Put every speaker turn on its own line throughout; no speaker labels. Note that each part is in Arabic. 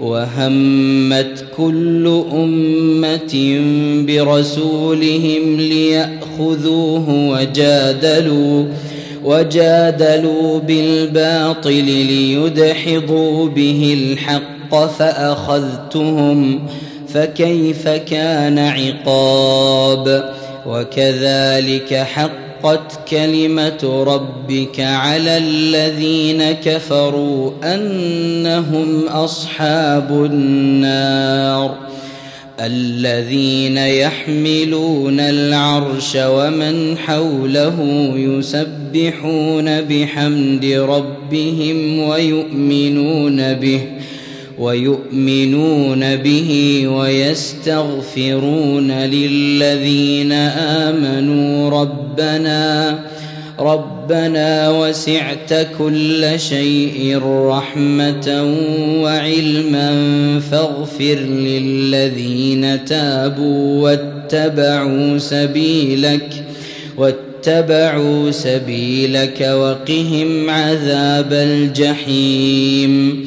وهمت كل أمة برسولهم ليأخذوه وجادلوا وجادلوا بالباطل ليدحضوا به الحق فأخذتهم فكيف كان عقاب؟ وكذلك حقت كلمة ربك على الذين كفروا أنهم أصحاب النار الذين يحملون العرش ومن حوله يسبحون بحمد ربهم ويؤمنون به ويؤمنون به ويستغفرون للذين آمنوا ربنا ربنا وسعت كل شيء رحمة وعلما فاغفر للذين تابوا واتبعوا سبيلك واتبعوا سبيلك وقهم عذاب الجحيم.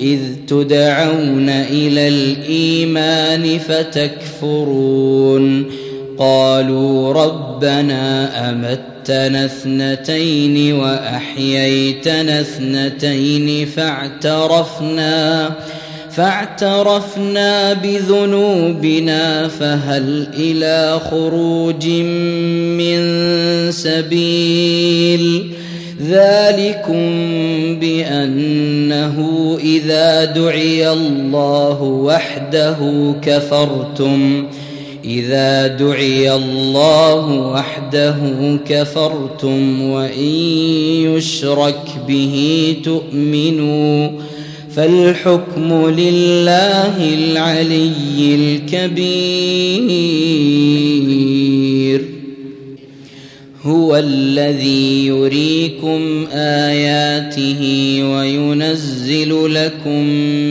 إذ تدعون إلى الإيمان فتكفرون. قالوا ربنا أمتنا اثنتين وأحييتنا اثنتين فاعترفنا فاعترفنا بذنوبنا فهل إلى خروج من سبيل؟ ذلكم بأنه إذا دعي الله وحده كفرتم. إذا دعي الله وحده كفرتم وإن يشرك به تؤمنوا فالحكم لله العلي الكبير. هو الذي يريكم آياته وينزل لكم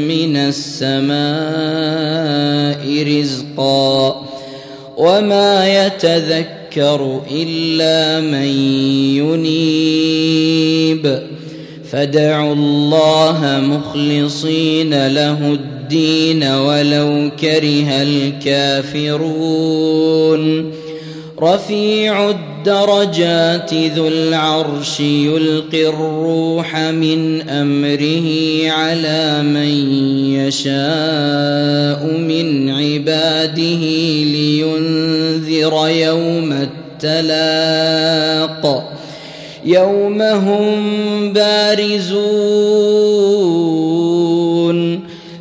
من السماء رزقا وما يتذكر إلا من ينيب. فادعوا الله مخلصين له الدين ولو كره الكافرون. رفيع الدرجات ذو العرش يلقي الروح من أمره على من يشاء من عباده لينذر يوم التلاق. يوم هم بارزون.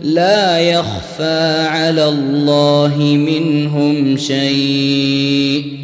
لا يخفى على الله منهم شيء.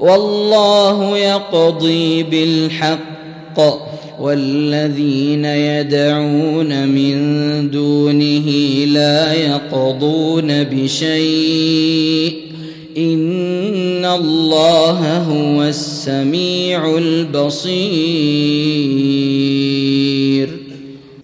والله يقضي بالحق والذين يدعون من دونه لا يقضون بشيء. إن الله هو السميع البصير.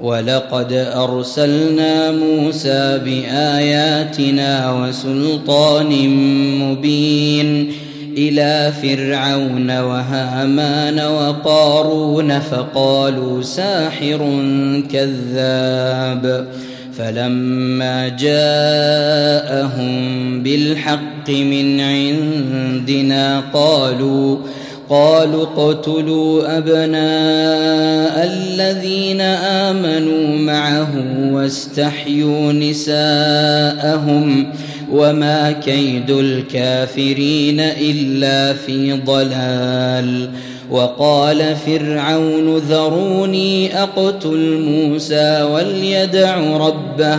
ولقد أرسلنا موسى بآياتنا وسلطان مبين إلى فرعون وهامان وقارون فقالوا ساحر كذاب فلما جاءهم بالحق من عندنا قالوا قالوا اقتلوا أبناء الذين آمنوا معه واستحيوا نساءهم وما كيد الكافرين إلا في ضلال. وقال فرعون ذروني أقتل موسى وليدع ربه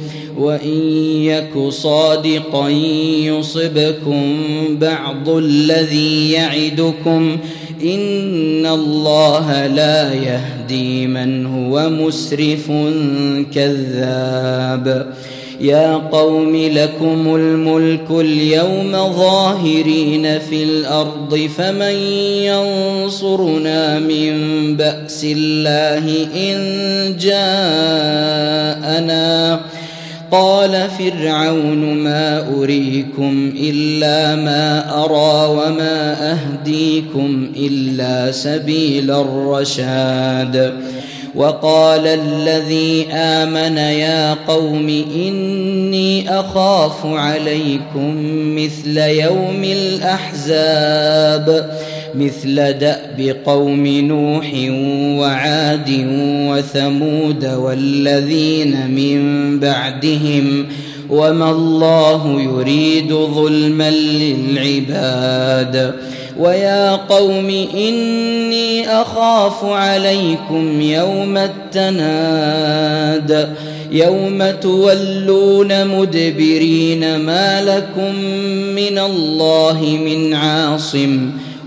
وإن يك صادقا يصبكم بعض الذي يعدكم إن الله لا يهدي من هو مسرف كذاب. يا قوم لكم الملك اليوم ظاهرين في الأرض فمن ينصرنا من بأس الله إن جاءنا قال فرعون ما أريكم إلا ما أرى وما أهديكم إلا سبيل الرشاد. وقال الذي آمن يا قوم إني أخاف عليكم مثل يوم الأحزاب. مثل دأب قوم نوح وعاد وثمود والذين من بعدهم وما الله يريد ظلما للعباد ويا قوم إني أخاف عليكم يوم التناد يوم تولون مدبرين ما لكم من الله من عاصم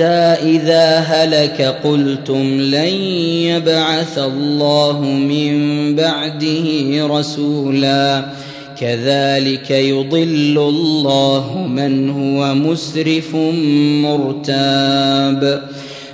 إذا هلك قلتم لن يبعث الله من بعده رسولا كذلك يضل الله من هو مسرف مرتاب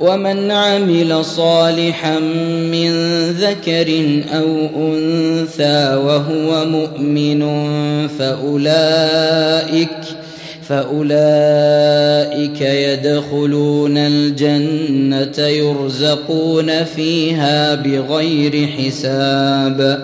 ومن عمل صالحا من ذكر أو أنثى وهو مؤمن فاولئك فأولئك يدخلون الجنة يرزقون فيها بغير حساب.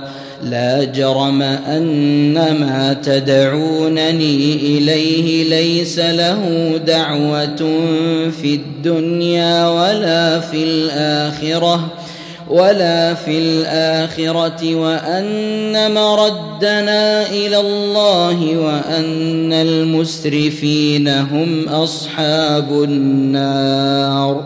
لا جرم أن ما تدعونني إليه ليس له دعوة في الدنيا ولا في الآخرة ولا في الآخرة وأن مردنا إلى الله وأن المسرفين هم أصحاب النار.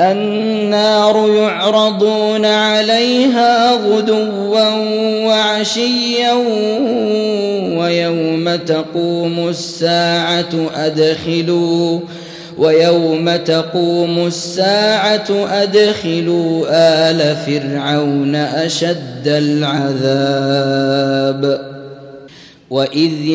النار يعرضون عليها غدوا وعشيا ويوم تقوم الساعة أدخلوا ويوم تقوم الساعة أدخلوا آل فرعون أشد العذاب وإذ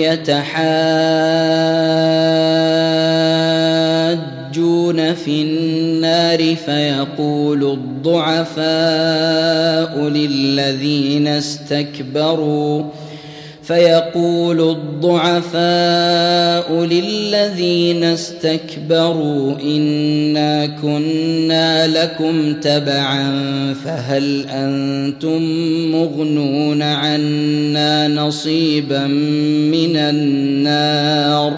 يتحاجون في النار فيقول الضعفاء للذين استكبروا فيقول الضعفاء للذين استكبروا انا كنا لكم تبعا فهل أنتم مغنون عنا نصيبا من النار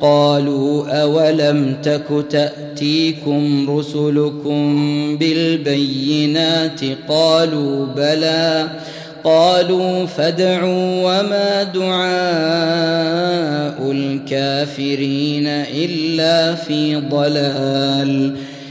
قالوا أولم تك تأتيكم رسلكم بالبينات قالوا بلى قالوا فادعوا وما دعاء الكافرين إلا في ضلال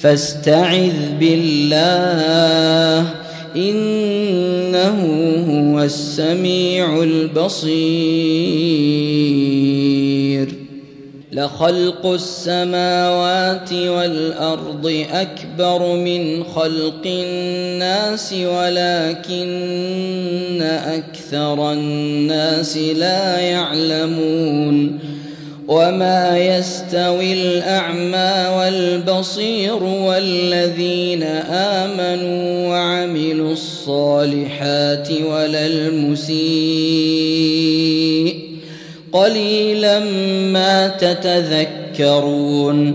فاستعذ بالله إنه هو السميع البصير. لخلق السماوات والأرض أكبر من خلق الناس ولكن أكثر الناس لا يعلمون. وما يستوي الأعمى والبصير والذين آمنوا وعملوا الصالحات ولا المسيء. قليلا ما تتذكرون.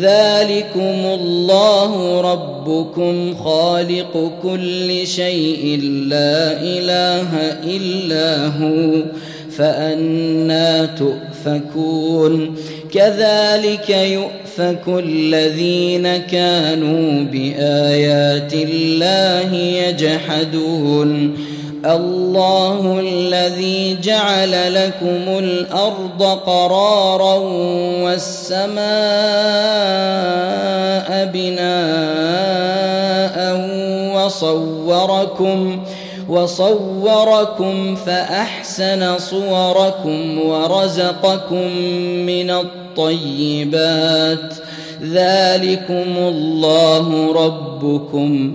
ذلكم الله ربكم خالق كل شيء لا إله إلا هو فأنا تؤفكون كذلك يؤفك الذين كانوا بآيات الله يجحدون الله الذي جعل لكم الأرض قرارا والسماء بناء وصوركم وصوركم فأحسن صوركم ورزقكم من الطيبات ذلكم الله ربكم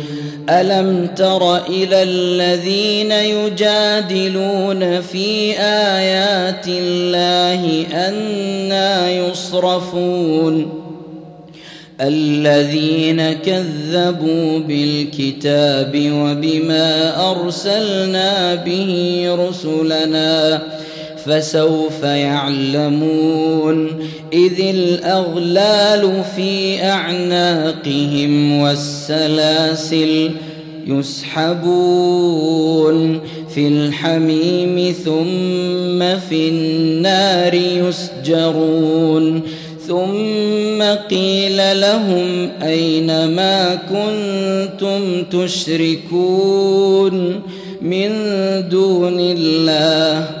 ألم تر إلى الذين يجادلون في آيات الله أنا يصرفون؟ الذين كذبوا بالكتاب وبما أرسلنا به رسلنا فسوف يعلمون إذ الأغلال في أعناقهم والسلاسل يسحبون في الحميم ثم في النار يسجرون ثم قيل لهم أين ما كنتم تشركون من دون الله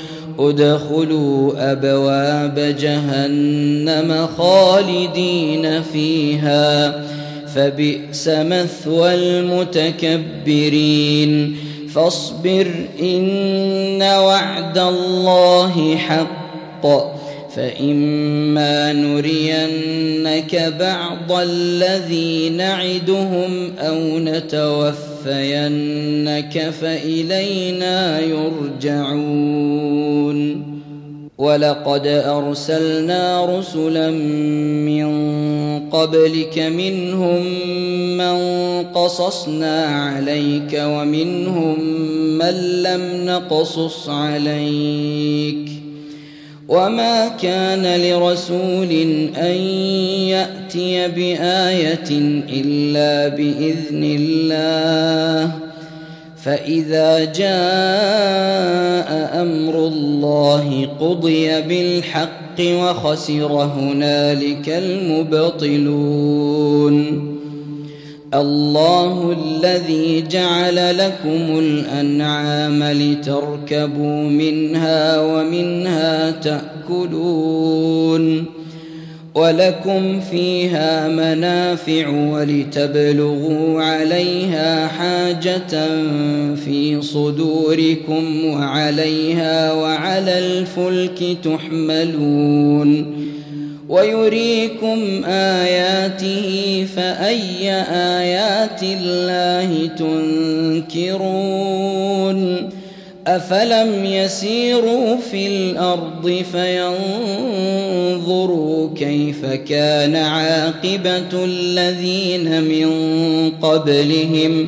ادخلوا أبواب جهنم خالدين فيها فبئس مثوى المتكبرين. فاصبر إن وعد الله حق. فإما نرينك بعض الذي نعدهم أو نتوفينك فإلينا يرجعون ولقد أرسلنا رسلا من قبلك منهم من قصصنا عليك ومنهم من لم نقصص عليك وما كان لرسول ان ياتي بايه الا باذن الله فاذا جاء أمر الله قضي بالحق وخسر هنالك المبطلون الله الذي جعل لكم الأنعام لتركبوا منها ومنها تأكلون ولكم فيها منافع ولتبلغوا عليها حاجة في صدوركم وعليها وعلى الفلك تحملون ويريكم آياته فأي آيات الله تنكرون أفلم يسيروا في الأرض فينظروا كيف كان عاقبة الذين من قبلهم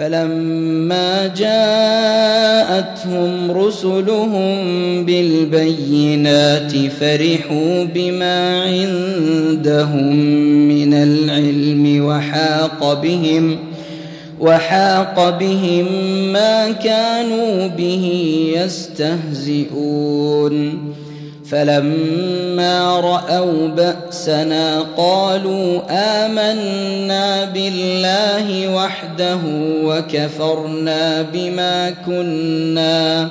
فلما جاءتهم رسلهم بالبينات فرحوا بما عندهم من العلم وحاق بهم وحاق بهم ما كانوا به يستهزئون فلما رأوا بأسنا قالوا آمنا بالله وحده وكفرنا بما كنا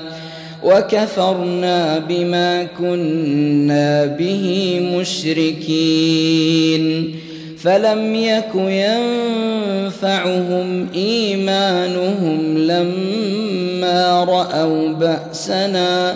وكفرنا بما كنا به مشركين فلم يك ينفعهم إيمانهم لما رأوا بأسنا